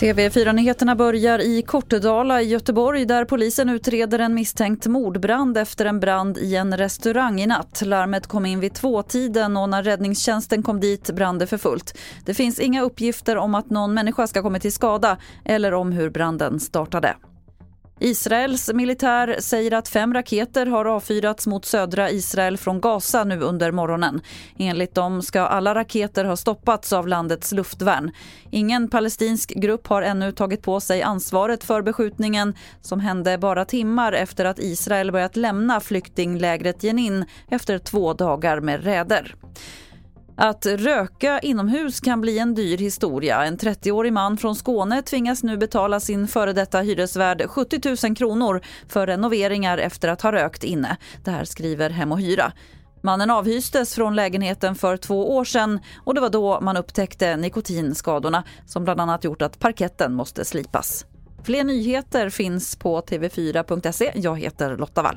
TV4-nyheterna börjar i Kortedala i Göteborg där polisen utreder en misstänkt mordbrand efter en brand i en restaurang i natt. Larmet kom in vid tvåtiden och när räddningstjänsten kom dit brann det för fullt. Det finns inga uppgifter om att någon människa ska kommit till skada eller om hur branden startade. Israels militär säger att fem raketer har avfyrats mot södra Israel från Gaza nu under morgonen. Enligt dem ska alla raketer ha stoppats av landets luftvärn. Ingen palestinsk grupp har ännu tagit på sig ansvaret för beskjutningen som hände bara timmar efter att Israel börjat lämna flyktinglägret Jenin efter två dagar med räder. Att röka inomhus kan bli en dyr historia. En 30-årig man från Skåne tvingas nu betala sin före detta hyresvärd 70 000 kronor för renoveringar efter att ha rökt inne. Det här skriver Hem och Hyra. Mannen avhystes från lägenheten för två år sedan och det var då man upptäckte nikotinskadorna som bland annat gjort att parketten måste slipas. Fler nyheter finns på tv4.se. Jag heter Lotta Wall.